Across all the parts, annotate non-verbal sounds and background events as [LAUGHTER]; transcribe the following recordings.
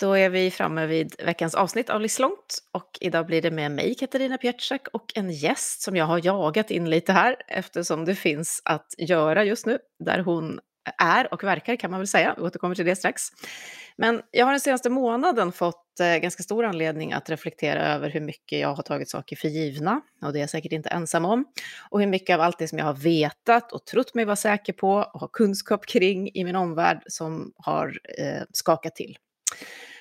Då är vi framme vid veckans avsnitt av Livslångt och idag blir det med mig, Katarina Pietschak, och en gäst som jag har jagat in lite här eftersom det finns att göra just nu, där hon är och verkar kan man väl säga, vi återkommer till det strax. Men jag har den senaste månaden fått eh, ganska stor anledning att reflektera över hur mycket jag har tagit saker för givna, och det är jag säkert inte ensam om, och hur mycket av allt det som jag har vetat och trott mig vara säker på och har kunskap kring i min omvärld som har eh, skakat till.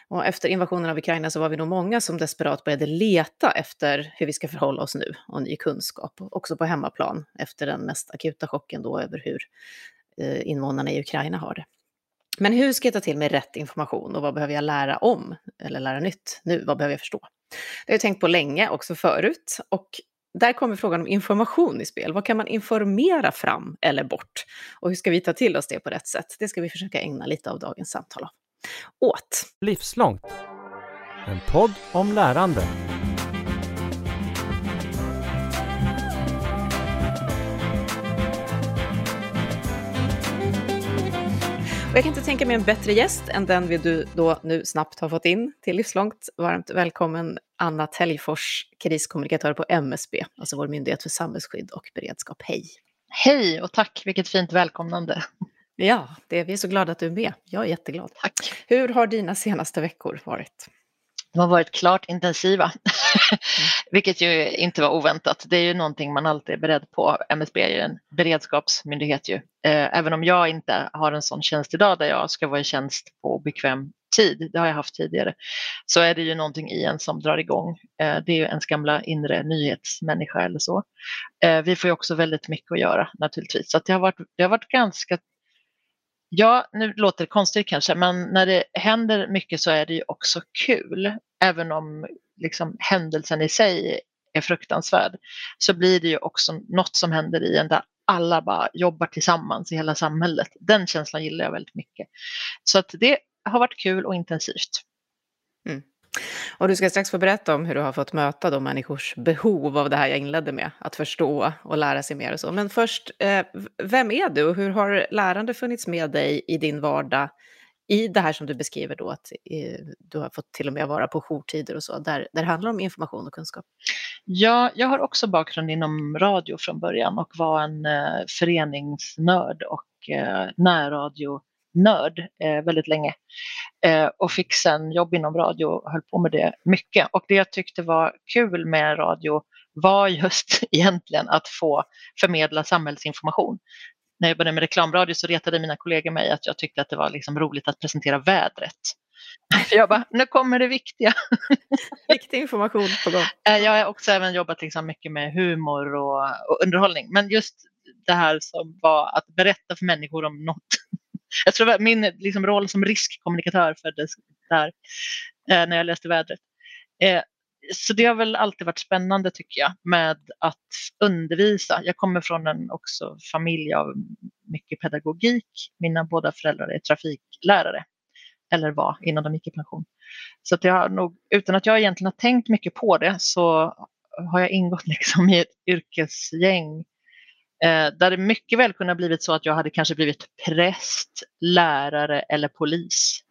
Och efter invasionen av Ukraina så var vi nog många som desperat började leta efter hur vi ska förhålla oss nu och ny kunskap, också på hemmaplan efter den mest akuta chocken då över hur eh, invånarna i Ukraina har det. Men hur ska jag ta till mig rätt information och vad behöver jag lära om eller lära nytt nu? Vad behöver jag förstå? Det har jag tänkt på länge, också förut. Och där kommer frågan om information i spel. Vad kan man informera fram eller bort? Och hur ska vi ta till oss det på rätt sätt? Det ska vi försöka ägna lite av dagens samtal åt. Livslångt. En podd om lärande. Och jag kan inte tänka mig en bättre gäst än den vi du då nu snabbt har fått in till Livslångt. Varmt välkommen Anna Täljfors, kriskommunikatör på MSB, alltså vår myndighet för samhällsskydd och beredskap. Hej! Hej och tack, vilket fint välkomnande. Ja, det, vi är så glada att du är med. Jag är jätteglad. Tack. Hur har dina senaste veckor varit? De har varit klart intensiva, [LAUGHS] mm. vilket ju inte var oväntat. Det är ju någonting man alltid är beredd på. MSB är ju en beredskapsmyndighet ju. Eh, även om jag inte har en sån tjänst idag där jag ska vara i tjänst på bekväm tid, det har jag haft tidigare, så är det ju någonting i en som drar igång. Eh, det är ju ens gamla inre nyhetsmänniska eller så. Eh, vi får ju också väldigt mycket att göra naturligtvis, så det, har varit, det har varit ganska Ja, nu låter det konstigt kanske, men när det händer mycket så är det ju också kul. Även om liksom, händelsen i sig är fruktansvärd så blir det ju också något som händer i en där alla bara jobbar tillsammans i hela samhället. Den känslan gillar jag väldigt mycket. Så att det har varit kul och intensivt. Mm. Och du ska strax få berätta om hur du har fått möta de människors behov av det här jag inledde med, att förstå och lära sig mer och så. Men först, eh, vem är du och hur har lärande funnits med dig i din vardag i det här som du beskriver då, att eh, du har fått till och med vara på jourtider och så, där, där det handlar om information och kunskap? Ja, jag har också bakgrund inom radio från början och var en eh, föreningsnörd och eh, närradio nörd eh, väldigt länge eh, och fick sen jobb inom radio och höll på med det mycket. Och det jag tyckte var kul med radio var just [LAUGHS] egentligen att få förmedla samhällsinformation. När jag jobbade med reklamradio så retade mina kollegor mig att jag tyckte att det var liksom roligt att presentera vädret. [LAUGHS] Jag bara, nu kommer det viktiga. [LAUGHS] Viktig information på gång. Eh, jag har också även jobbat liksom mycket med humor och, och underhållning. Men just det här som var att berätta för människor om något jag tror att min liksom, roll som riskkommunikatör föddes där eh, när jag läste vädret. Eh, så det har väl alltid varit spännande tycker jag med att undervisa. Jag kommer från en också familj av mycket pedagogik. Mina båda föräldrar är trafiklärare eller var innan de gick i pension. Så att jag har nog, utan att jag egentligen har tänkt mycket på det så har jag ingått [LAUGHS] liksom i ett yrkesgäng Eh, där det mycket väl kunde ha blivit så att jag hade kanske blivit präst, lärare eller polis.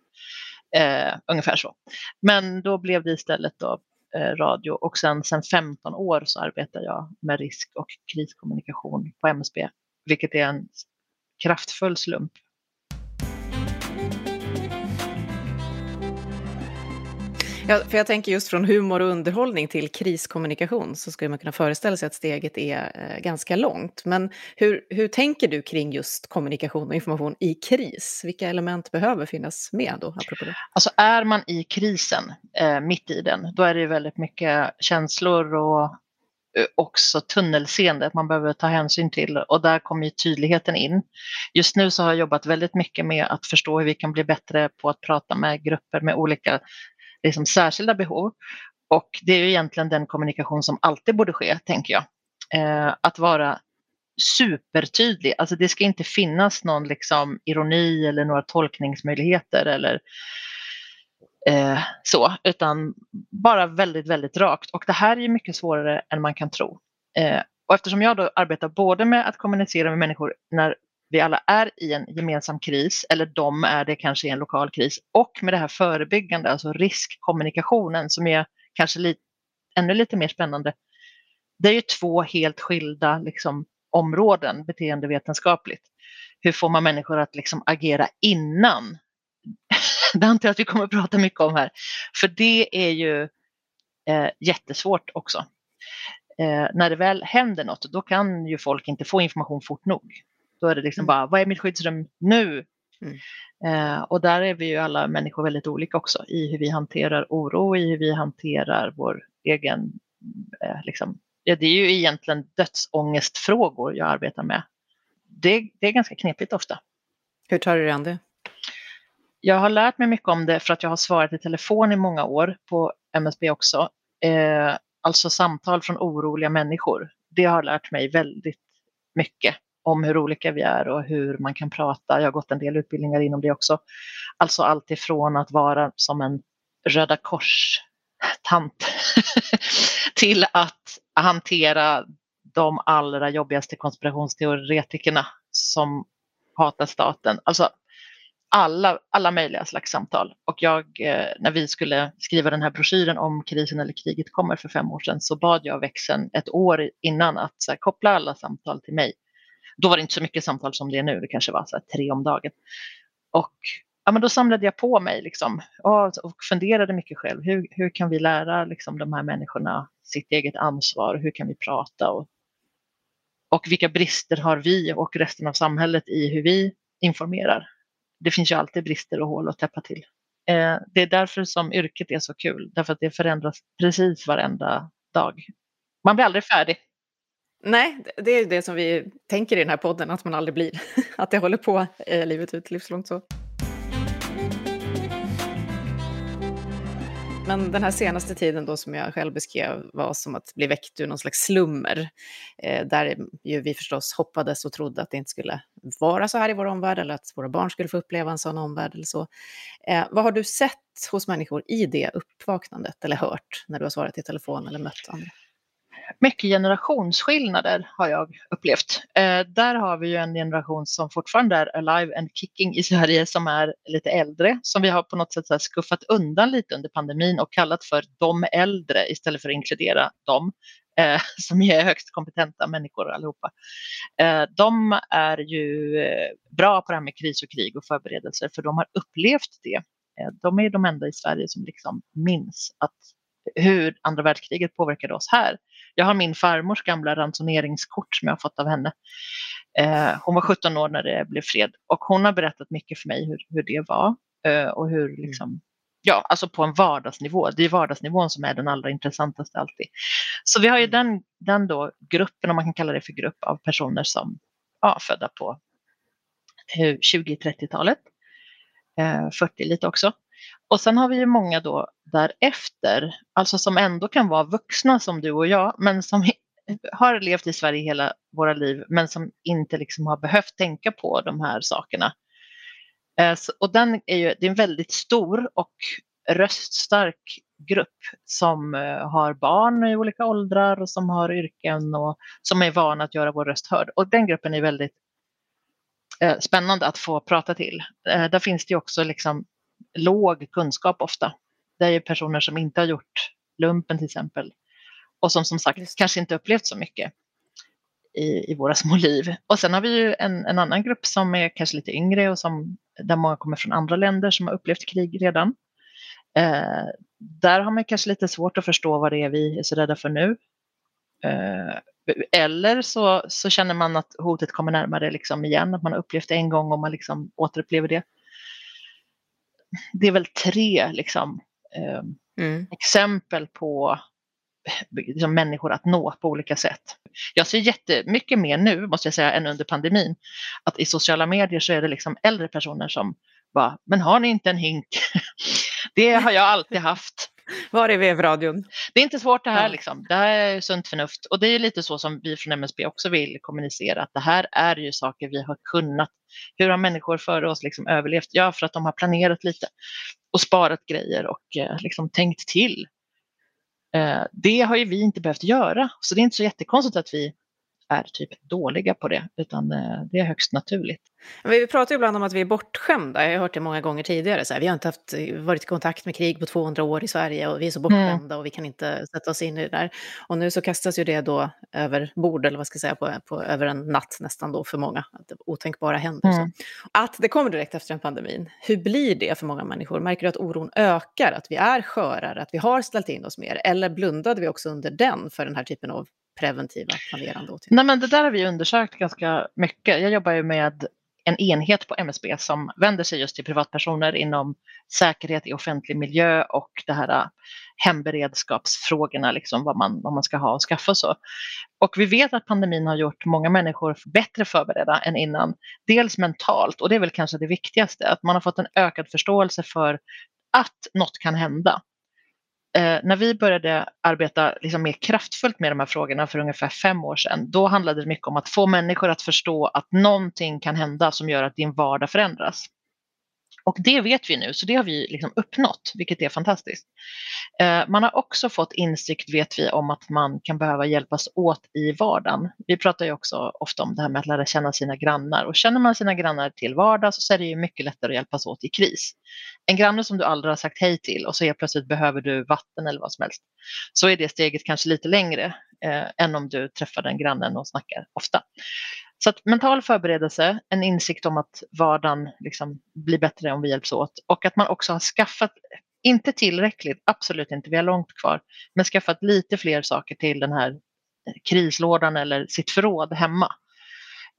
Eh, ungefär så. Men då blev det istället då, eh, radio och sen, sen 15 år så arbetar jag med risk och kriskommunikation på MSB, vilket är en kraftfull slump Ja, för jag tänker just från humor och underhållning till kriskommunikation så skulle man kunna föreställa sig att steget är eh, ganska långt. Men hur, hur tänker du kring just kommunikation och information i kris? Vilka element behöver finnas med då? Apropå det? Alltså är man i krisen, eh, mitt i den, då är det väldigt mycket känslor och eh, också tunnelseende att man behöver ta hänsyn till och där kommer ju tydligheten in. Just nu så har jag jobbat väldigt mycket med att förstå hur vi kan bli bättre på att prata med grupper med olika liksom särskilda behov. Och det är ju egentligen den kommunikation som alltid borde ske, tänker jag. Eh, att vara supertydlig, alltså det ska inte finnas någon liksom ironi eller några tolkningsmöjligheter eller eh, så, utan bara väldigt, väldigt rakt. Och det här är ju mycket svårare än man kan tro. Eh, och eftersom jag då arbetar både med att kommunicera med människor när vi alla är i en gemensam kris eller de är det kanske i en lokal kris och med det här förebyggande, alltså riskkommunikationen som är kanske lite, ännu lite mer spännande. Det är ju två helt skilda liksom, områden beteendevetenskapligt. Hur får man människor att liksom agera innan? [LAUGHS] det antar jag att vi kommer att prata mycket om här. För det är ju eh, jättesvårt också. Eh, när det väl händer något, då kan ju folk inte få information fort nog. Då är det liksom mm. bara, vad är mitt skyddsrum nu? Mm. Eh, och där är vi ju alla människor väldigt olika också i hur vi hanterar oro, i hur vi hanterar vår egen, eh, liksom, ja, det är ju egentligen dödsångestfrågor jag arbetar med. Det, det är ganska knepigt ofta. Hur tar du dig an det? Jag har lärt mig mycket om det för att jag har svarat i telefon i många år på MSB också. Eh, alltså samtal från oroliga människor. Det har lärt mig väldigt mycket om hur olika vi är och hur man kan prata. Jag har gått en del utbildningar inom det också. Alltså allt ifrån att vara som en Röda Kors-tant [LAUGHS] till att hantera de allra jobbigaste konspirationsteoretikerna som hatar staten. Alltså alla, alla möjliga slags samtal. Och jag, eh, när vi skulle skriva den här broschyren om krisen eller kriget kommer för fem år sedan så bad jag växeln ett år innan att här, koppla alla samtal till mig. Då var det inte så mycket samtal som det är nu, det kanske var så här, tre om dagen. Och ja, men då samlade jag på mig liksom, och, och funderade mycket själv. Hur, hur kan vi lära liksom, de här människorna sitt eget ansvar? Hur kan vi prata? Och, och vilka brister har vi och resten av samhället i hur vi informerar? det finns ju alltid brister och hål att täppa till. Eh, det är därför som yrket är så kul, därför att det förändras precis varenda dag. Man blir aldrig färdig. Nej, det är det som vi tänker i den här podden, att man aldrig blir. [LAUGHS] Att det håller på eh, livet ut, livslångt så. Men den här senaste tiden då som jag själv beskrev var som att bli väckt ur någon slags slummer. Eh, där ju vi förstås hoppades och trodde att det inte skulle vara så här i vår omvärld eller att våra barn skulle få uppleva en sån omvärld eller så. Eh, vad har du sett hos människor i det uppvaknandet eller hört när du har svarat i telefon eller mött andra? Mycket generationsskillnader har jag upplevt. Eh, där har vi ju en generation som fortfarande är alive and kicking i Sverige som är lite äldre, som vi har på något sätt så skuffat undan lite under pandemin och kallat för de äldre istället för att inkludera dem eh, [LAUGHS] som är högst kompetenta människor allihopa. Eh, de är ju eh, bra på det här med kris och krig och förberedelser för de har upplevt det. Eh, de är de enda i Sverige som liksom minns att hur andra världskriget påverkade oss här. Jag har min farmors gamla ransoneringskort som jag har fått av henne. Eh, hon var 17 år när det blev fred och hon har berättat mycket för mig hur, hur det var eh, och hur mm. liksom, ja, alltså på en vardagsnivå. Det är vardagsnivån som är den allra intressantaste alltid. Så vi har ju mm. den, den då gruppen, om man kan kalla det för grupp, av personer som ja, födda på 20-30-talet, eh, 40 lite också. Och sen har vi ju många då därefter, alltså som ändå kan vara vuxna som du och jag, men som har levt i Sverige hela våra liv, men som inte liksom har behövt tänka på de här sakerna. Eh, och den är ju, det är en väldigt stor och röststark grupp som eh, har barn i olika åldrar och som har yrken och som är vana att göra vår röst hörd. Och den gruppen är väldigt eh, spännande att få prata till. Där finns det också liksom låg kunskap ofta. Det är ju personer som inte har gjort lumpen till exempel och som som sagt kanske inte upplevt så mycket i, i våra [LAUGHS] små liv. Och sen har vi ju en, en annan grupp som är kanske lite yngre och som, där många kommer från andra länder som har upplevt krig redan. Eh, där har man kanske lite svårt att förstå vad det är vi är så rädda för nu. Eh, eller så, så känner man att hotet kommer närmare liksom igen, att man har upplevt det en gång och man liksom återupplever det det är väl tre liksom, eh, mm. exempel på liksom, människor att nå på olika sätt. Jag ser jättemycket mer nu, måste jag säga, än under pandemin. Att i sociala medier så är det liksom äldre personer som bara, men har ni inte en hink? [LAUGHS] det har jag alltid haft. [LAUGHS] Var är vevradion? Det är inte svårt det här, liksom. det här är sunt förnuft. Och det är lite så som vi från MSB också vill kommunicera, att det här är ju saker vi har kunnat. Hur har människor före oss liksom överlevt? Ja, för att de har planerat lite och sparat grejer och eh, liksom tänkt till. Eh, det har ju vi inte behövt göra, så det är inte så jättekonstigt att vi är typ dåliga på det, utan eh, det är högst naturligt. Vi pratar ibland om att vi är bortskämda. Jag har hört det många gånger tidigare. Så här, vi har inte haft, varit i kontakt med krig på 200 år i Sverige och vi är så bortskämda mm. och vi kan inte sätta oss in i det där. Och nu så kastas ju det då över bord, eller vad ska jag säga, på, på över en natt nästan då för många. Att otänkbara händer. Mm. Att det kommer direkt efter en pandemin, hur blir det för många människor? Märker du att oron ökar, att vi är skörare, att vi har ställt in oss mer? Eller blundade vi också under den för den här typen av preventiva planerande åtgärder? Nej, men det där har vi undersökt ganska mycket. Jag jobbar ju med en enhet på MSB som vänder sig just till privatpersoner inom säkerhet i offentlig miljö och det här äh, hemberedskapsfrågorna, liksom vad, man, vad man ska ha och skaffa och så. Och vi vet att pandemin har gjort många människor bättre förberedda än innan. Dels mentalt, och det är väl kanske det viktigaste, att man har fått en ökad förståelse för att något kan hända eh, när vi började arbeta liksom mer kraftfullt med de här frågorna för ungefär fem år sedan, då handlade det mycket om att få människor att förstå att någonting kan hända som gör att din vardag förändras. Och det vet vi nu, så det har vi liksom uppnått, vilket är fantastiskt. Eh, man har också fått insikt, vet vi, om att man kan behöva hjälpas åt i vardagen. Vi pratar ju också ofta om det här med att lära känna sina grannar och känner man sina grannar till vardags så är det ju mycket lättare att hjälpas åt i kris. En granne som du aldrig har sagt hej till och så helt plötsligt behöver du vatten eller vad som helst, så är det steget kanske lite längre eh, än om du träffar den grannen och snackar ofta. Så att mental förberedelse, en insikt om att vardagen liksom blir bättre om vi hjälps åt och att man också har skaffat, inte tillräckligt, absolut inte, vi har långt kvar, men skaffat lite fler saker till den här krislådan eller sitt förråd hemma.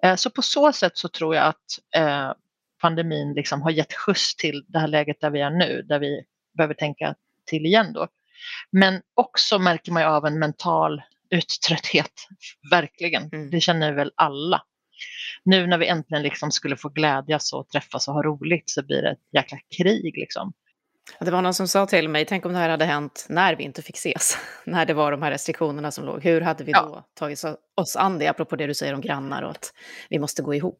Eh, så på så sätt så tror jag att eh, pandemin liksom har gett skjuts till det här läget där vi är nu, där vi behöver tänka till igen då. Men också märker man ju av en mental uttrötthet, verkligen. Mm. Det känner väl alla. Nu när vi äntligen liksom skulle få glädjas och träffas och ha roligt så blir det ett jäkla krig liksom. Det var någon som sa till mig, tänk om det här hade hänt när vi inte fick ses, [LAUGHS] när det var de här restriktionerna som låg. Hur hade vi då ja. tagit oss an det, apropå det du säger om grannar och att vi måste gå ihop?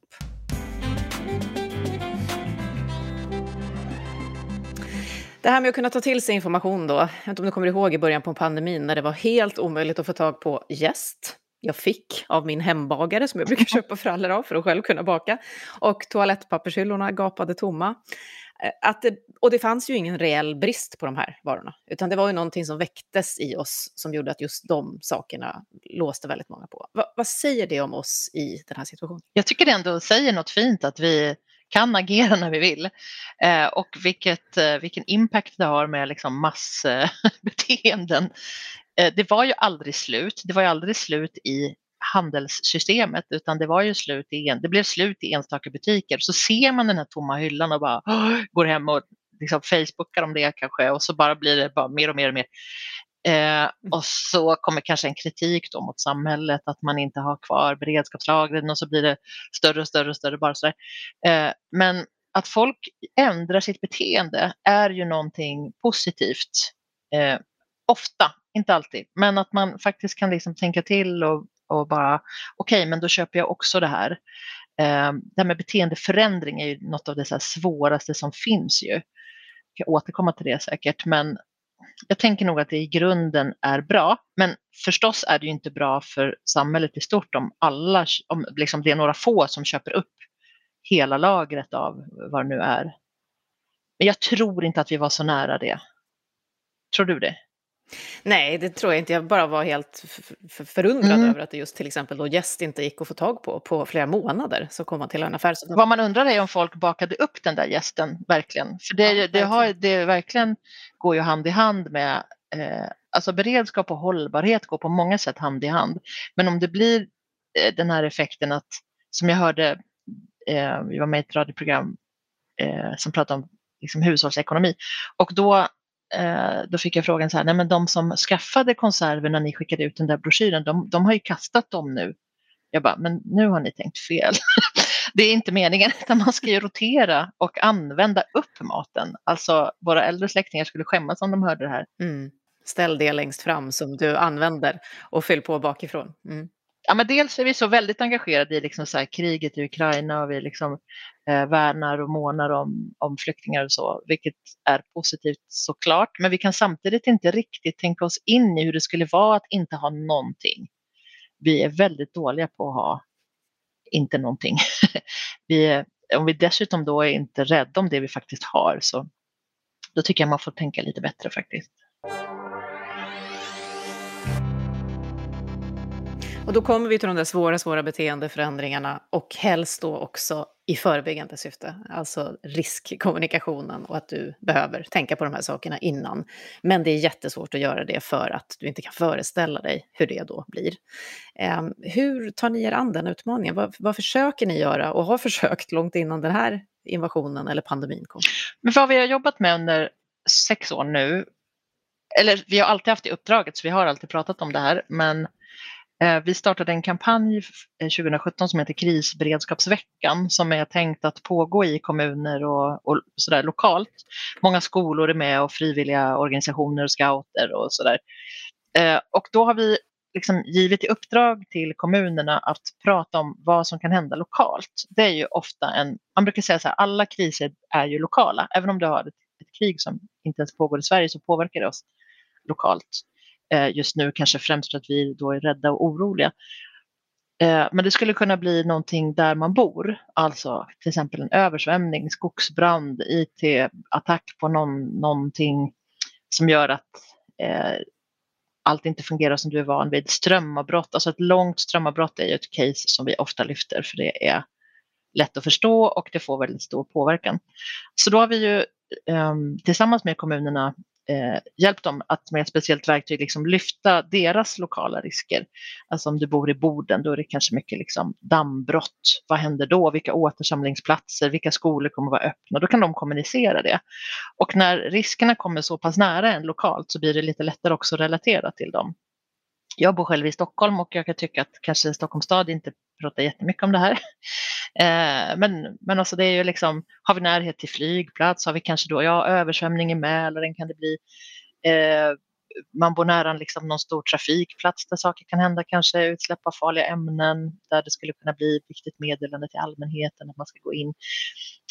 Det här med att kunna ta till sig information då. Jag vet inte om du kommer ihåg i början på pandemin när det var helt omöjligt att få tag på gäst. Jag fick av min hembagare som jag brukar [LAUGHS] köpa frallor av för att själv kunna baka. Och toalettpappershyllorna gapade tomma. Eh, att det, och det fanns ju ingen reell brist på de här varorna, utan det var ju någonting som väcktes i oss som gjorde att just de sakerna låste väldigt många på. Va, vad säger det om oss i den här situationen? Jag tycker det ändå säger något fint att vi kan agera när vi vill. Eh, och vilket, eh, vilken impact det har med liksom massbeteenden. Eh, [LAUGHS] eh, det var ju aldrig slut. Det var ju aldrig slut i handelssystemet utan det var ju slut i, det blev slut i enstaka butiker. Så ser man den här tomma hyllan och bara [GASPS] går hem och liksom Facebookar om det kanske och så bara blir det bara mer och mer och mer. Eh, mm. och så kommer kanske en kritik då mot samhället att man inte har kvar beredskapslagren och så blir det större och större och större. Bara så eh, men att folk ändrar sitt beteende är ju någonting positivt. Eh, ofta, inte alltid, men att man faktiskt kan liksom tänka till och, och bara okej, okay, men då köper jag också det här. Eh, det här med beteendeförändring är ju något av det så svåraste som finns ju. Jag återkomma till det säkert, men jag tänker nog att det i grunden är bra, men förstås är det ju inte bra för samhället i stort om alla, om liksom det är några få som köper upp hela lagret av vad det nu är. Men jag tror inte att vi var så nära det. Tror du det? Nej, det tror jag inte. Jag bara var helt förundrad mm. över att det just till exempel då gäst inte gick att få tag på på flera månader. Så kom man till en affär. Vad man undrar är om folk bakade upp den där gästen verkligen. För det, ja, det, har, det verkligen går ju hand i hand med eh, Alltså beredskap och hållbarhet går på många sätt hand i hand. Men om det blir eh, den här effekten att, som jag hörde, eh, vi var med i ett radioprogram eh, som pratade om liksom, hushållsekonomi och då Eh, då fick jag frågan så här, nej men de som skaffade konserver när ni skickade ut den där broschyren, de, de har ju kastat dem nu. Jag bara, men nu har ni tänkt fel. [LAUGHS] det är inte meningen, utan man ska ju rotera och använda upp maten. Alltså våra äldre släktingar skulle skämmas om de hörde det här. Mm. Ställ det längst fram som du använder och fyll på bakifrån. Mm. Ja, men dels är vi så väldigt engagerade i liksom så här, kriget i Ukraina och vi liksom, eh, värnar och månar om, om flyktingar och så, vilket är positivt såklart. Men vi kan samtidigt inte riktigt tänka oss in i hur det skulle vara att inte ha någonting. vi är väldigt dåliga på att ha inte någonting. [LAUGHS] vi, om vi dessutom då är inte rädda om det vi faktiskt har så då tycker jag man får tänka lite bättre faktiskt. Och då kommer vi till de där svåra, svåra beteendeförändringarna och helst då också i förebyggande syfte, alltså riskkommunikationen och att du behöver tänka på de här sakerna innan. Men det är jättesvårt att göra det för att du inte kan föreställa dig hur det då blir. Eh, hur tar ni er an den utmaningen? Vad, vad försöker ni göra och har [LAUGHS] försökt långt innan den här invasionen eller pandemin kom? Men vad vi har jobbat med under sex år nu, eller vi har alltid haft det uppdraget så vi har alltid pratat om det här, men Eh, vi startade en kampanj eh, 2017 som heter Krisberedskapsveckan som är tänkt att pågå i kommuner och, och sådär lokalt. Många skolor är med och frivilliga organisationer och scouter och sådär. Eh, och då har vi liksom givit i uppdrag till kommunerna att prata om vad som kan hända lokalt. Det är ju ofta en, man brukar säga så här, alla kriser är ju lokala. Även om du har ett, ett krig som inte ens pågår i Sverige så påverkar det oss lokalt. Eh, just nu kanske främst för att vi då är rädda och oroliga. Eh, men det skulle kunna bli någonting där man bor, alltså till exempel en översvämning, skogsbrand, IT-attack på någon, någonting som gör att eh, allt inte fungerar som du är van vid. Strömavbrott, alltså ett långt strömavbrott är ju ett case som vi ofta lyfter för det är lätt att förstå och det får väldigt stor påverkan. Så då har vi ju eh, tillsammans med kommunerna eh, hjälpt dem att med ett speciellt verktyg liksom lyfta deras lokala risker. Alltså om du bor i Boden, då är det kanske mycket liksom dammbrott. Vad händer då? Vilka återsamlingsplatser? Vilka skolor kommer vara öppna? Då kan de kommunicera det. Och när riskerna kommer så pass nära en lokalt så blir det lite lättare också att relatera till dem. Jag bor själv i Stockholm och jag kan tycka att kanske Stockholms stad inte pratar jättemycket om det här. [LAUGHS] Eh, men, men alltså det är ju liksom, har vi närhet till flygplats, har vi kanske då, ja översvämning i Mälaren kan det bli. Eh, man bor nära liksom någon stor trafikplats där saker kan hända, kanske utsläpp av farliga ämnen, där det skulle kunna bli viktigt meddelande till allmänheten att man ska gå in.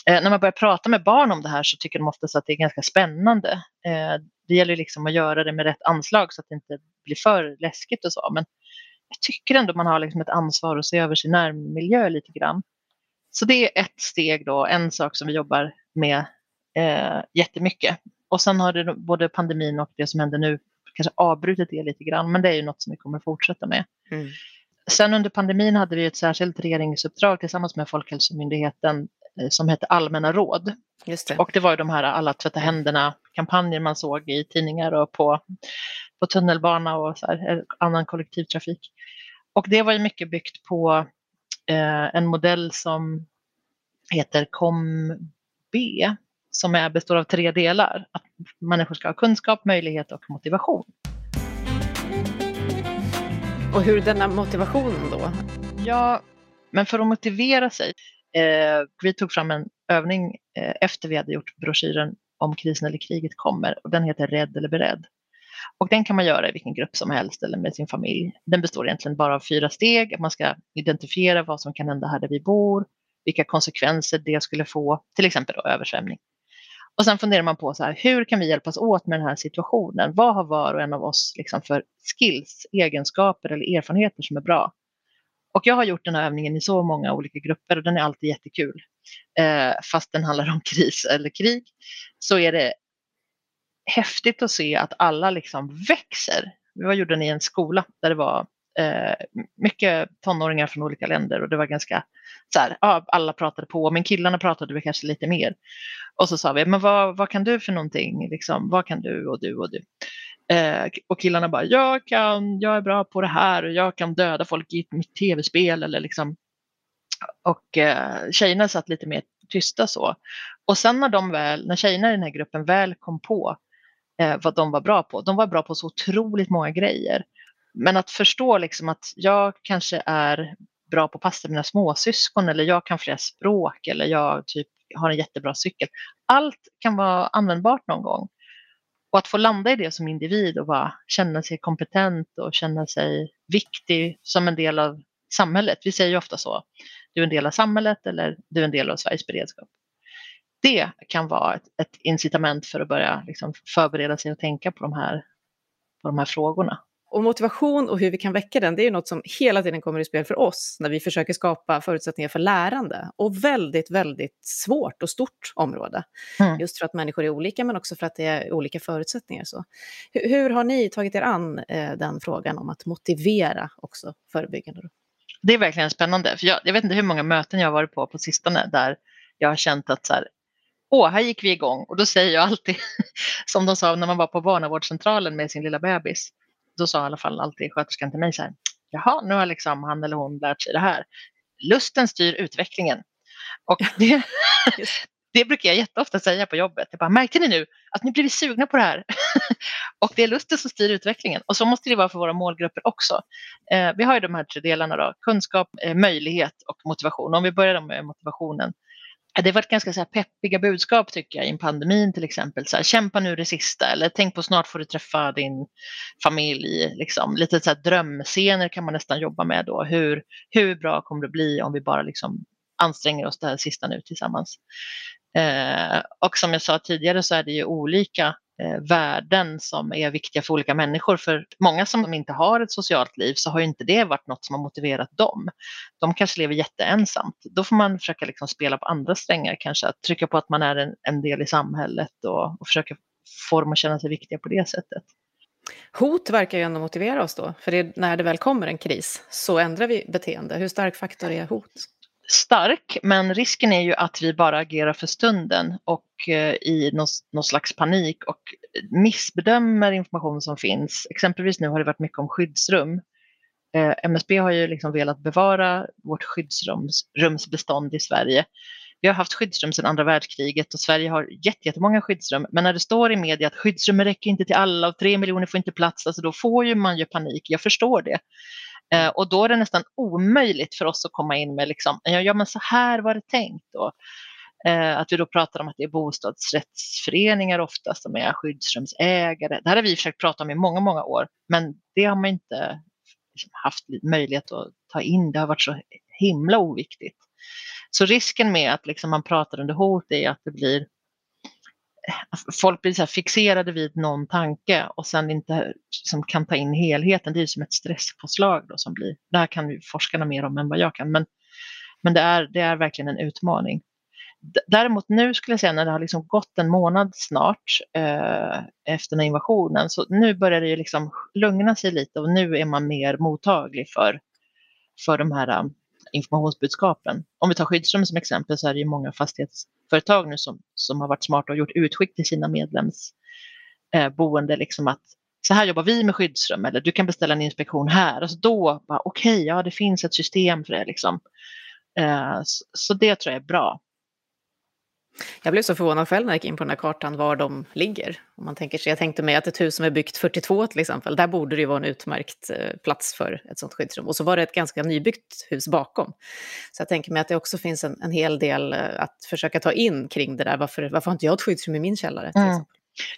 Eh, när man börjar prata med barn om det här så tycker de oftast att det är ganska spännande. Det gäller liksom att göra det med rätt anslag så att det inte blir för läskigt och så. Men jag tycker ändå man har liksom ett ansvar att se över sin närmiljö lite grann. Så det är ett steg då, en sak som vi jobbar med eh, jättemycket. Och sen har det både pandemin och det som händer nu kanske avbrutit det lite grann, men det är ju något som vi kommer fortsätta med. Mm. Sen under pandemin hade vi ett särskilt regeringsuppdrag tillsammans med Folkhälsomyndigheten eh, som hette Allmänna råd. Det. Och det var ju de här alla tvätta händerna-kampanjer man såg i tidningar och på, på tunnelbana och så här, eh, annan kollektivtrafik. Och det var ju mycket byggt på eh, en modell som heter COM-B som är, består av tre delar. Att människor ska ha kunskap, möjlighet och motivation. Och hur denna motivationen då? Ja, men för att motivera sig. Eh, vi tog fram en övning eh, efter vi hade gjort broschyren om krisen eller kriget kommer och den heter Rädd eller beredd. Och den kan man göra i vilken grupp som helst eller med sin familj. Den består egentligen bara av fyra steg. Man ska identifiera vad som kan hända här där vi bor, vilka konsekvenser det skulle få, till exempel då översvämning. Och sen funderar man på så här, hur kan vi hjälpas åt med den här situationen? Vad har var och en av oss liksom för skills, egenskaper eller erfarenheter som är bra? Och jag har gjort den här övningen i så många olika grupper och den är alltid jättekul. Eh, fast den handlar om [LAUGHS] kris eller krig så är det häftigt att se att alla liksom växer. Vi var gjorde den i en skola där det var eh, mycket tonåringar från olika länder och det var ganska så här, ja, alla pratade på, men killarna pratade väl kanske lite mer. Och så sa vi, men vad, vad kan du för någonting? Liksom, vad kan du och du och du? Eh, och killarna bara, jag, kan, jag är bra på det här och jag kan döda folk i mitt tv-spel eller liksom. Och eh, tjejerna satt lite mer tysta så. Och sen när de väl, när tjejerna i den här gruppen väl kom på Eh, vad de var bra på, de var bra på så otroligt många grejer. Men att förstå liksom att jag kanske är bra på att passa mina småsyskon eller jag kan flera språk eller jag typ har en jättebra cykel. Allt kan vara användbart någon gång. Och att få landa i det som individ och bara känna sig kompetent och känna sig viktig som en del av samhället. Vi säger ju ofta så. Du är en del av samhället eller du är en del av Sveriges beredskap. Det kan vara ett, ett incitament för att börja liksom förbereda sig och tänka på de här, på de här frågorna. Och motivation och hur vi kan väcka den, det är ju något som hela tiden kommer i spel för oss när vi försöker skapa förutsättningar för lärande. Och väldigt, väldigt svårt och stort område. Mm. Just för att människor är olika, men också för att det är olika förutsättningar. Så. Hur, hur har ni tagit er an eh, den frågan om att motivera också förebyggande? Det är verkligen spännande. För jag, jag, vet inte hur många möten jag har varit på på sistone där jag har känt att så här, åh, här gick vi igång. Och då säger jag alltid, [LAUGHS] som de sa när man var på barnavårdscentralen med sin lilla bebis, då sa i alla fall alltid sköterskan till mig så här, jaha, nu har liksom han eller hon lärt sig det här. Lusten styr utvecklingen. Och [LAUGHS] det, [LAUGHS] det brukar jag jätteofta säga på jobbet. Jag bara, märkte ni nu att ni blivit sugna på det här? och det är lusten som styr utvecklingen. Och så måste det vara för våra målgrupper också. Eh, vi har ju de här tre delarna då, kunskap, eh, möjlighet och motivation. Om vi börjar med motivationen det har varit ganska så här peppiga budskap tycker jag i pandemin till exempel. Så här, Kämpa nu det sista eller tänk på snart får du träffa din familj. Liksom. Lite så här drömscener kan man nästan jobba med då. Hur, hur bra kommer det bli om vi bara liksom anstränger oss det här sista nu tillsammans. Eh, och som jag sa tidigare så är det ju olika Eh, värden som är viktiga för olika människor. För många som inte har ett socialt liv så har ju inte det varit något som har motiverat dem. De kanske lever jätteensamt. Då får man försöka liksom spela på andra strängar kanske, att trycka på att man är en, en del i samhället och, och försöka få dem att känna sig viktiga på det sättet. Hot verkar ju ändå motivera oss då, för det, när det väl kommer en kris så ändrar vi beteende. Hur stark faktor är hot? Stark, men risken är ju att vi bara agerar för stunden och eh, i någon, någon slags panik och missbedömer information som finns. Exempelvis nu har det varit mycket om skyddsrum. Eh, MSB har ju liksom velat bevara vårt skyddsrumsbestånd i Sverige. Vi har haft skyddsrum sedan andra världskriget och Sverige har jättemånga skyddsrum. Men när det står i media att skyddsrummen räcker inte till alla och tre miljoner får inte plats, alltså då får ju man ju panik. Jag förstår det. Eh, och då är det nästan omöjligt för oss att komma in med liksom, ja men så här var det tänkt. Och, Eh, att vi då pratar om att det är bostadsrättsföreningar ofta som är skyddsrumsägare. Det här har vi försökt prata om i många, många år, men det har man inte liksom, haft möjlighet att ta in. Det har varit så himla oviktigt. Så risken med att liksom, man pratar under hot är att det blir folk blir så fixerade vid någon tanke och sen inte som kan ta in helheten. Det är som ett stresspåslag då som blir. Det här kan ju forskarna mer om än vad jag kan, men, men det, är, det är verkligen en utmaning. Däremot nu skulle jag säga när det har liksom gått en månad snart eh, efter den invasionen, så nu börjar det ju liksom lugna sig lite och nu är man mer mottaglig för, för de här informationsbudskapen. Om vi tar skyddsrum som exempel så är det ju många fastighetsföretag nu som, som har varit smarta och gjort utskick till sina medlemsboende, eh, liksom att så här jobbar vi med skyddsrum eller du kan beställa en inspektion här. Alltså då, okej, okay, ja det finns ett system för det liksom. Eh, så, så det tror jag är bra. Jag blev så förvånad själv när jag gick in på den här kartan var de ligger. Om man tänker sig, jag tänkte mig att ett hus som är byggt 42 till exempel, där borde det ju vara en utmärkt eh, plats för ett sånt skyddsrum. Och så var det ett ganska nybyggt hus bakom. Så jag tänker mig att det också finns en, en hel del eh, att försöka ta in kring det där. Varför, varför har inte jag ett skyddsrum i min källare? Mm.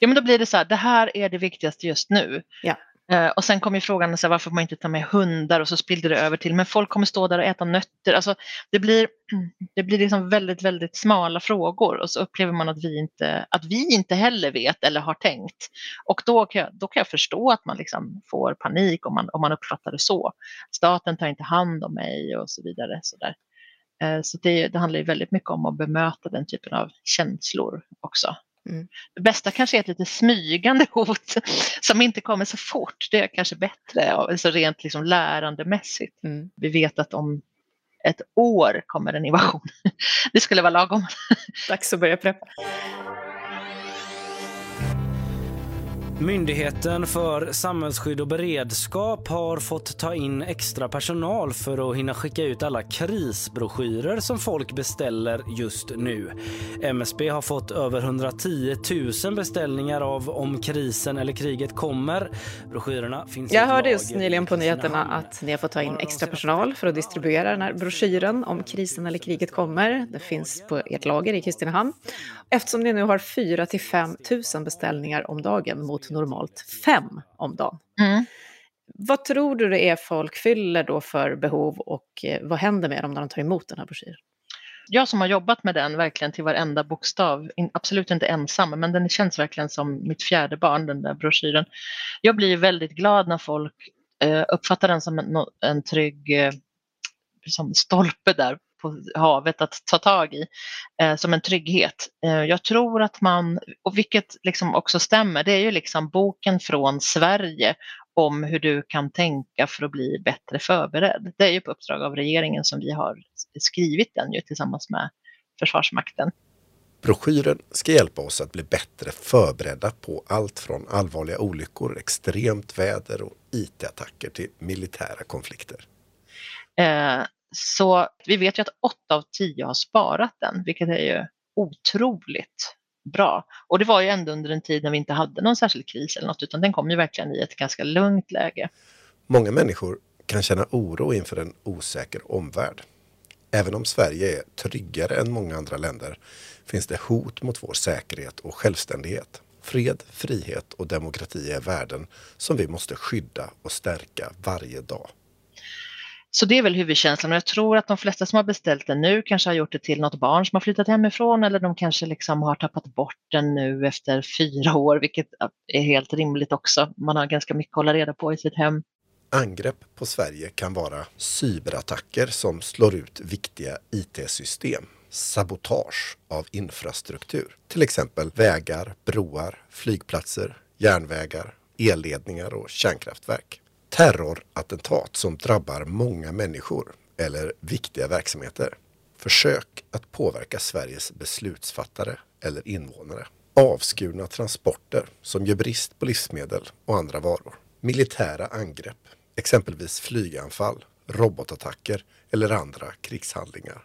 Ja, men då blir det så här, det här är det viktigaste just nu. Ja. Eh, och sen kom ju frågan så här, varför man inte tar med hundar och så spillde det över till, men folk kommer stå där och äta nötter. Alltså, det blir, [CLEARS THROAT] det blir liksom väldigt, väldigt smala frågor och så upplever man att vi inte, att vi inte heller vet eller har tänkt. Och då kan jag, då kan jag förstå att man liksom får panik om man, om man uppfattar det så. Staten tar inte hand om mig och så vidare. Så, där. Eh, så det, det handlar ju väldigt mycket om att bemöta den typen av känslor också. Mm. Det bästa kanske är ett lite smygande [LAUGHS] hot som inte kommer så fort. Det är kanske bättre, alltså rent liksom lärandemässigt. Mm. Vi vet att om ett år kommer en invasion. [LAUGHS] Det skulle vara lagom. Dags att börja preppa. Myndigheten för samhällsskydd och beredskap har fått ta in extra personal för att hinna skicka ut alla krisbroschyrer som folk beställer just nu. MSB har fått över 110 000 beställningar av Om krisen eller kriget kommer. Broschyrerna finns Jag hörde just nyligen på nyheterna att ni har fått ta in extra personal för att distribuera den här broschyren Om krisen eller kriget kommer. Det finns på ert lager i Kristinehamn. Eftersom ni nu har 4 till 5 000 beställningar om dagen mot normalt fem om dagen. Mm. Vad tror du det är folk fyller då för behov och eh, vad händer med dem när de tar emot den här broschyren? jag som har jobbat med den verkligen till varenda bokstav, absolut inte ensam, men den känns verkligen som mitt fjärde barn, den där broschyren. Jag blir väldigt glad när folk eh, uppfattar den som en, en trygg eh, som stolpe där på havet att ta tag i eh, som en trygghet. Eh, jag tror att man, och vilket liksom också stämmer, det är ju liksom boken från Sverige om hur du kan tänka för att bli bättre förberedd. Det är ju på uppdrag av regeringen som vi har skrivit den ju tillsammans med Försvarsmakten. Broschyren ska hjälpa oss att bli bättre förberedda på allt från allvarliga olyckor, extremt väder och IT-attacker till militära konflikter. Eh, så vi vet ju att åtta av tio har sparat den, vilket är ju otroligt bra. Och det var ju ändå under en tid när vi inte hade någon särskild kris eller något, utan den kom ju verkligen i ett ganska lugnt läge. Många människor kan känna oro inför en osäker omvärld. Även om Sverige är tryggare än många andra länder finns det hot mot vår säkerhet och självständighet. Fred, frihet och demokrati är värden som vi måste skydda och stärka varje dag. Så det är väl huvudkänslan och jag tror att de flesta som har beställt den nu kanske har gjort det till något barn som har flyttat hemifrån eller de kanske liksom har tappat bort den nu efter fyra år, vilket är helt rimligt också. Man har ganska mycket att hålla reda på i sitt hem. Angrepp på Sverige kan vara cyberattacker som slår ut viktiga IT-system, sabotage av infrastruktur, till exempel vägar, broar, flygplatser, järnvägar, elledningar och kärnkraftverk terrorattentat som drabbar många människor eller viktiga verksamheter. Försök att påverka Sveriges beslutsfattare eller invånare. Avskurna transporter som gör brist på livsmedel och andra varor. Militära angrepp, exempelvis flyganfall, robotattacker eller andra krigshandlingar.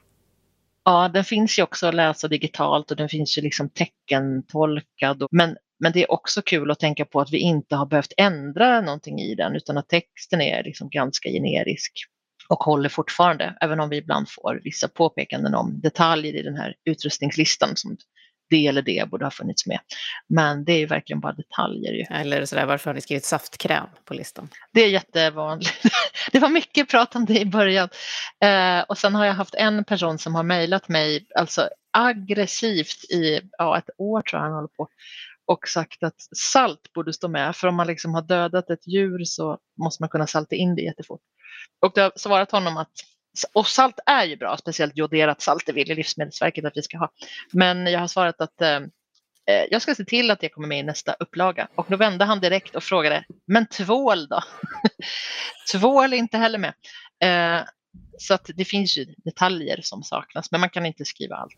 Ja, den finns ju också att läsa digitalt och den finns ju liksom teckentolkad. Men men det är också kul att tänka på att vi inte har behövt ändra någonting i den utan att texten är liksom ganska generisk och håller fortfarande, även om vi ibland får vissa påpekanden om detaljer i den här utrustningslistan som det eller det borde ha funnits med. Men det är ju verkligen bara detaljer. Ju. Eller sådär, varför har ni skrivit saftkräm på listan? Det är jättevanligt. [LAUGHS] Det var mycket prat om det i början. Eh, och sen har jag haft en person som har mejlat mig, alltså aggressivt i ja, ett år tror jag han håller på och sagt att salt borde stå med för om man liksom har dödat ett djur så måste man kunna salta in det jättefort. Och det har svarat honom att och salt är ju bra, speciellt joderat salt, det vill Livsmedelsverket att vi ska ha. Men jag har svarat att eh, eh, jag ska se till att det kommer med i nästa upplaga. Och då vände han direkt och frågade, men tvål då? [LAUGHS] tvål är inte heller med. Eh, så att det finns ju detaljer som saknas, men man kan inte skriva allt.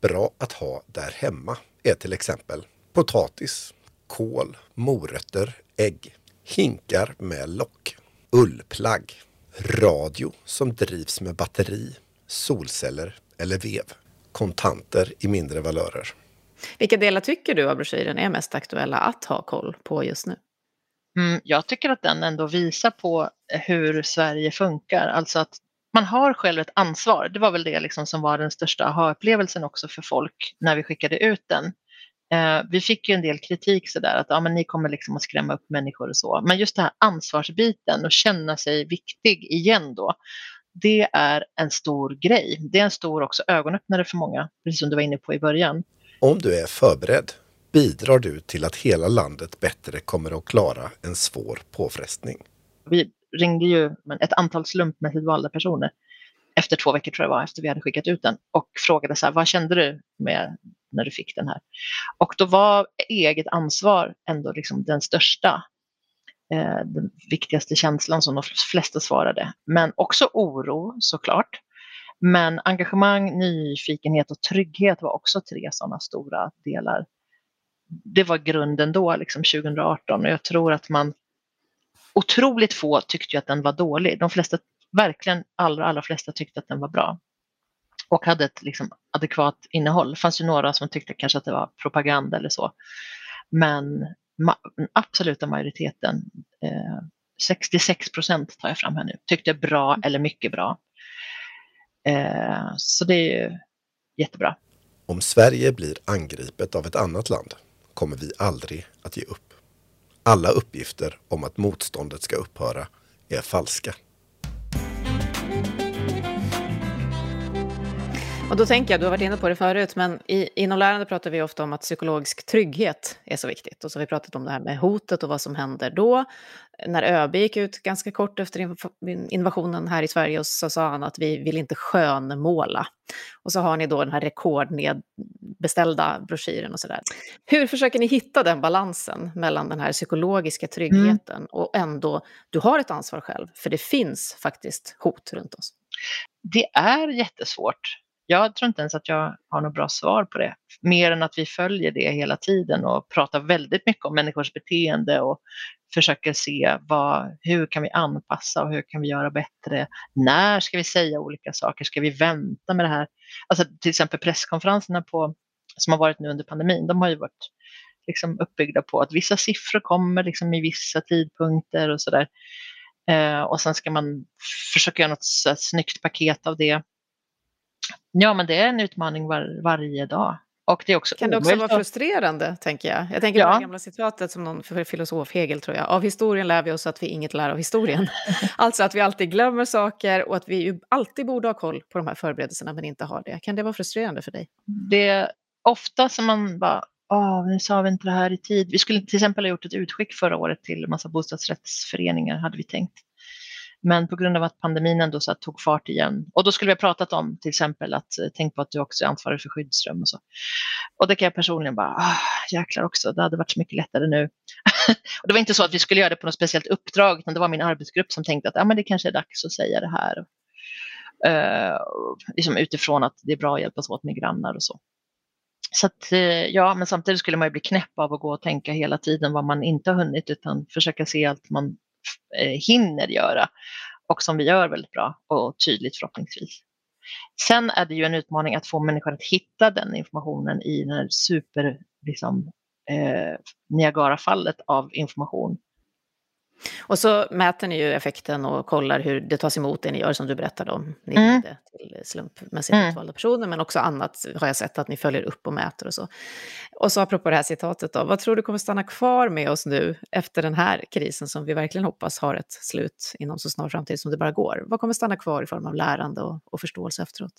Bra att ha där hemma är till exempel potatis, kål, morötter, ägg, hinkar med lock, ullplagg, radio som drivs med batteri, solceller eller vev, kontanter i mindre valörer. Vilka delar tycker du av broschyren är mest aktuella att ha koll på just nu? Mm, jag tycker att den ändå visar på hur Sverige funkar, alltså att man har själv ett ansvar. Det var väl det liksom som var den största aha-upplevelsen också för folk när vi skickade ut den. Eh, vi fick ju en del kritik sådär att ja, men ni kommer liksom att skrämma upp människor och så. Men just det här ansvarsbiten och känna sig viktig igen då. Det är en stor grej. Det är en stor också ögonöppnare för många, precis som du var inne på i början. Om du är förberedd bidrar du till att hela landet bättre kommer att klara en svår påfrestning. Vi ringde ju ett antal slumpmässigt valda personer efter två veckor tror jag var, efter vi hade skickat ut den och frågade så här, vad kände du med när du fick den här? Och då var eget ansvar ändå liksom den största, eh, den viktigaste känslan som de flesta svarade. Men också oro såklart. Men engagemang, nyfikenhet och trygghet var också tre sådana stora delar. Det var grunden då, liksom 2018 och jag tror att man otroligt få tyckte att den var dålig. De flesta, verkligen allra, allra flesta tyckte att den var bra och hade ett liksom, adekvat innehåll. Det fanns ju några som tyckte kanske att det var propaganda eller så. Men ma absoluta majoriteten, eh, 66 procent tar jag fram här nu, tyckte bra mm. eller mycket bra. Eh, så det är ju jättebra. Om Sverige blir angripet av ett annat land kommer vi aldrig att ge upp. Alla uppgifter om att motståndet ska upphöra är falska. Och då tänker jag, du har varit inne på det förut, men i, inom lärande pratar vi ofta om att psykologisk trygghet är så viktigt. Och så har vi pratat om det här med hotet och vad som händer då. När ÖB gick ut ganska kort efter invasionen här i Sverige och så sa han att vi vill inte skönmåla. Och så har ni då den här rekordnedbeställda broschyren och sådär. Hur försöker ni hitta den balansen mellan den här psykologiska tryggheten mm. och ändå, du har ett ansvar själv, för det finns faktiskt hot runt oss. Det är jättesvårt jag tror inte ens att jag har något bra svar på det. Mer än att vi följer det hela tiden och pratar väldigt mycket om människors beteende och försöker se vad, hur kan vi anpassa och hur kan vi göra bättre? När ska vi säga olika saker? Ska vi vänta med det här? Alltså till exempel presskonferenserna på, som har varit nu under pandemin, de har ju varit liksom uppbyggda på att vissa siffror kommer liksom i vissa tidpunkter och sådär. Eh, och sen ska man försöka göra något så här, snyggt paket av det. Ja, men det är en utmaning var, varje dag. Och det är också kan det också vara frustrerande, tänker jag? Jag tänker ja. på det gamla citatet som någon filosof, Hegel tror jag, av historien lär vi oss att vi inget lär av historien. [LAUGHS] alltså att vi alltid glömmer saker och att vi alltid borde ha koll på de här förberedelserna men inte har det. Kan det vara frustrerande för dig? Det är ofta som man bara, Åh, nu sa vi inte det här i tid. Vi skulle till exempel ha gjort ett utskick förra året till en massa bostadsrättsföreningar, hade vi tänkt. Men på grund av att pandemin ändå så tog fart igen. Och då skulle vi ha pratat om till exempel att eh, tänk på att du också är ansvarig för skyddsrum och så. Och det kan jag personligen bara, ah, jäklar också, det hade varit så mycket lättare nu. [LAUGHS] och det var inte så att vi skulle göra det på något speciellt uppdrag, utan det var min arbetsgrupp som tänkte att ah, men det kanske är dags att säga det här. Uh, liksom utifrån att det är bra att hjälpas åt med grannar och så. Så att, eh, ja, men samtidigt skulle man ju bli knäpp av att gå och tänka hela tiden vad man inte har hunnit, utan försöka se allt man Eh, hinner göra och som vi gör väldigt bra och tydligt förhoppningsvis. Sen är det ju en utmaning att få människor att hitta den informationen i den här super, liksom, eh, Niagara-fallet av information och så mäter ni ju effekten och kollar hur det tas emot, det ni gör som du berättade om. Ni mm. det till slumpmässigt mm. utvalda personer, men också annat har jag sett att ni följer upp och mäter och så. Och så apropå det här citatet då, vad tror du kommer stanna kvar med oss nu efter den här krisen som vi verkligen hoppas har ett slut inom så snar framtid som det bara går? Vad kommer stanna kvar i form av lärande och, och förståelse efteråt?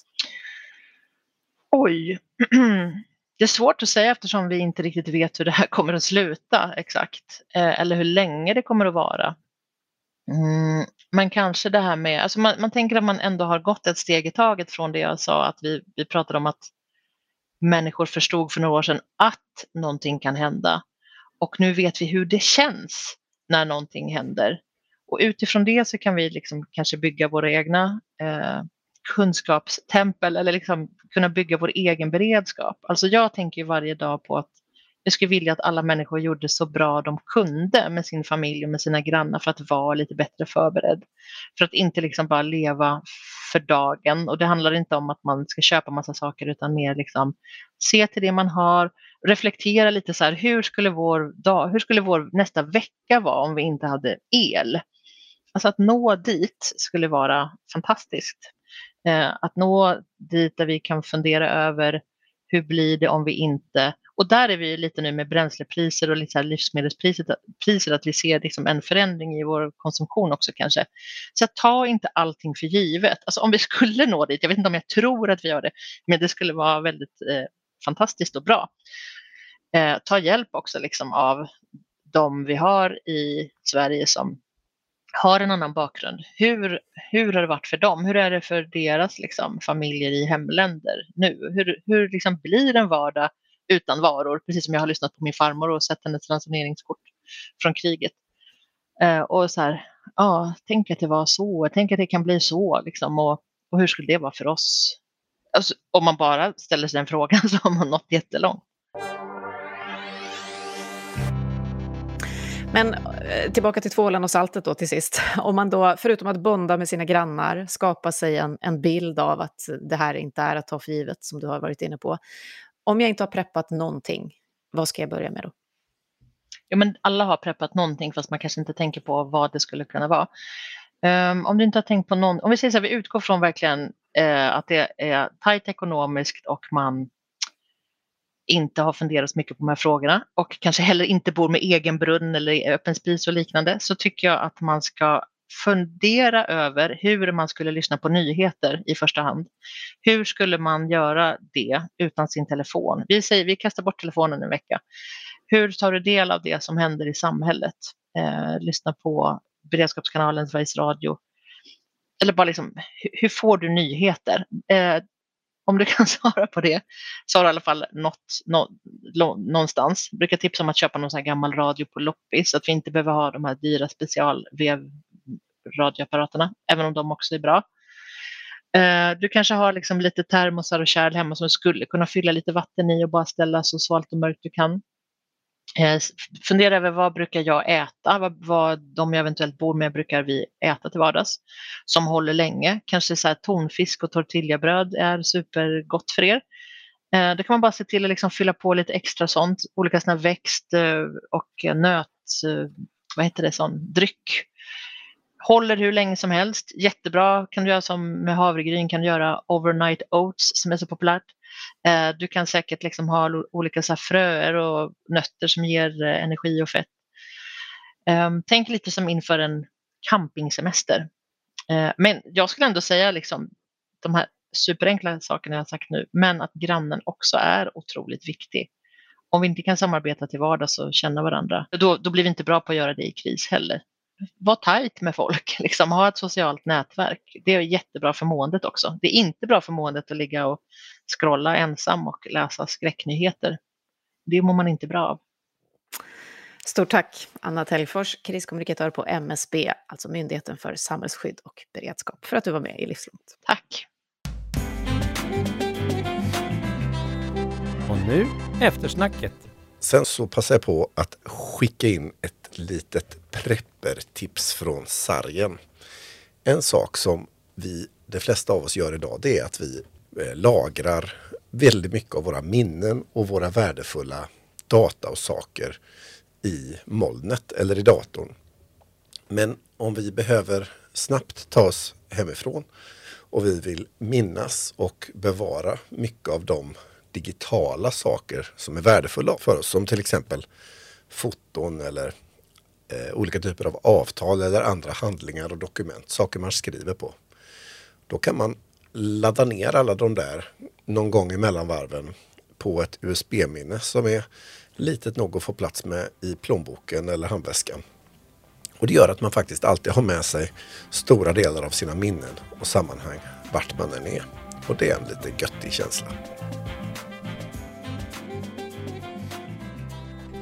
Oj. [CLEARS THROAT] Det är svårt att säga eftersom vi inte riktigt vet hur det här [LAUGHS] kommer att sluta exakt. Eh, eller hur länge det kommer att vara. Mm, men kanske det här med, alltså man, man, tänker att man ändå har gått ett steg i taget från det jag sa att vi, vi pratade om att människor förstod för några år sedan att någonting kan hända. Och nu vet vi hur det känns när någonting händer. Och utifrån det så kan vi liksom kanske bygga våra egna eh, kunskapstempel eller liksom kunna bygga vår egen beredskap. Alltså jag tänker varje dag på att jag skulle vilja att alla människor gjorde så bra de kunde med sin familj och med sina grannar för att vara lite bättre förberedd. För att inte liksom bara leva för dagen. Och det handlar inte om att man ska köpa massa saker utan mer liksom se till det man har, reflektera lite så här, hur skulle vår, dag, hur skulle vår nästa vecka vara om vi inte hade el? Alltså att nå dit skulle vara fantastiskt. Eh, att nå dit där vi kan fundera över hur blir det om vi inte... Och där är vi lite nu med bränslepriser och lite livsmedelspriser, att vi ser liksom en förändring i vår konsumtion också kanske. Så ta inte allting för givet. Alltså om vi [LAUGHS] skulle nå dit, jag vet inte om jag tror att vi gör det, men det skulle vara väldigt eh, fantastiskt och bra. Eh, ta hjälp också liksom av de vi har i Sverige som har en annan bakgrund. Hur, hur har det varit för dem? Hur är det för deras liksom, familjer i hemländer nu? Hur, hur liksom blir en vardag utan varor? Precis som jag har lyssnat på min farmor och sett hennes ransoneringskort från kriget. Eh, och så här, ja, tänk att det var så, tänk att det kan bli så, liksom, och, och hur skulle det vara för oss? Alltså, om man bara ställer sig den frågan [LAUGHS] så har man nått jättelångt. Men eh, tillbaka till tvålen och saltet då till sist. [LAUGHS] Om man då, förutom att bonda med sina grannar, skapa sig en, en bild av att det här inte är att ta för givet, som du har varit inne på. Om jag inte har preppat någonting, vad ska jag börja med då? Ja, men alla har preppat någonting, fast man kanske inte tänker på vad det skulle kunna vara. Um, om du inte har tänkt på någon, om vi säger så här, vi utgår från verkligen uh, att det är tajt ekonomiskt och man inte har funderat så mycket på de här frågorna och kanske heller inte bor med egen brunn eller öppen spis och liknande så tycker jag att man ska fundera över hur man skulle lyssna på nyheter i första hand. Hur skulle man göra det utan sin telefon? Vi säger vi kastar bort telefonen en vecka. Hur tar du del av det som händer i samhället? Eh, lyssna på Beredskapskanalen, Sveriges Radio. Eller bara liksom, hur får du nyheter? Eh, om du kan [LAUGHS] svara på det så har du i alla fall något, nå, någonstans. Jag brukar tipsa om att köpa någon sån här gammal radio på loppis så att vi inte behöver ha de här dyra specialvevradioapparaterna, även om de också är bra. Eh, du kanske har liksom lite termosar och kärl hemma som du skulle kunna fylla lite vatten i och bara ställa så svalt och mörkt du kan. Eh, Fundera över vad brukar jag äta, vad, vad de jag eventuellt bor med brukar vi äta till vardags som håller länge. Kanske så här tonfisk och tortillabröd är supergott för er. Eh, då kan man bara se till att liksom fylla på lite extra sånt, olika såna växt eh, och nöt, eh, vad heter det, sån dryck. Håller hur länge som helst, jättebra. Kan du göra som med havregryn, kan du göra overnight oats som är så populärt. Eh, du kan säkert liksom ha olika så fröer och nötter som ger eh, energi och fett. Ehm, tänk lite som inför en campingsemester. Eh, men jag skulle ändå säga liksom de här superenkla sakerna jag har sagt nu, men att grannen också är otroligt viktig. Om vi inte kan samarbeta till vardags och känna varandra, då, då blir vi inte bra på att göra det i kris heller var tajt med folk, [LAUGHS] liksom, ha ett socialt nätverk. Det är jättebra för måendet också. Det är inte bra för måendet att ligga och scrolla ensam och läsa skräcknyheter. Det mår man inte bra av. Stort tack, Anna Tellfors, kriskommunikatör på MSB, alltså Myndigheten för samhällsskydd och beredskap, för att du var med i Livslångt. Tack. Och nu eftersnacket. Sen så passar jag på att skicka in ett litet preppertips från sargen. En sak som vi, de flesta av oss gör idag, det är att vi eh, lagrar väldigt mycket av våra minnen och våra värdefulla data och saker i molnet eller i datorn. Men om vi behöver snabbt ta oss hemifrån och vi vill minnas och bevara mycket av de digitala saker som är värdefulla för oss, som till exempel foton eller eh, olika typer av avtal eller andra handlingar och dokument, saker man skriver på. Då kan man ladda ner alla de där någon gång i mellanvarven på ett USB-minne som är litet nog att få plats med i plånboken eller handväskan. Och det gör att man faktiskt alltid har med sig stora delar av sina minnen och sammanhang vart man än är. Och det är en lite göttig känsla.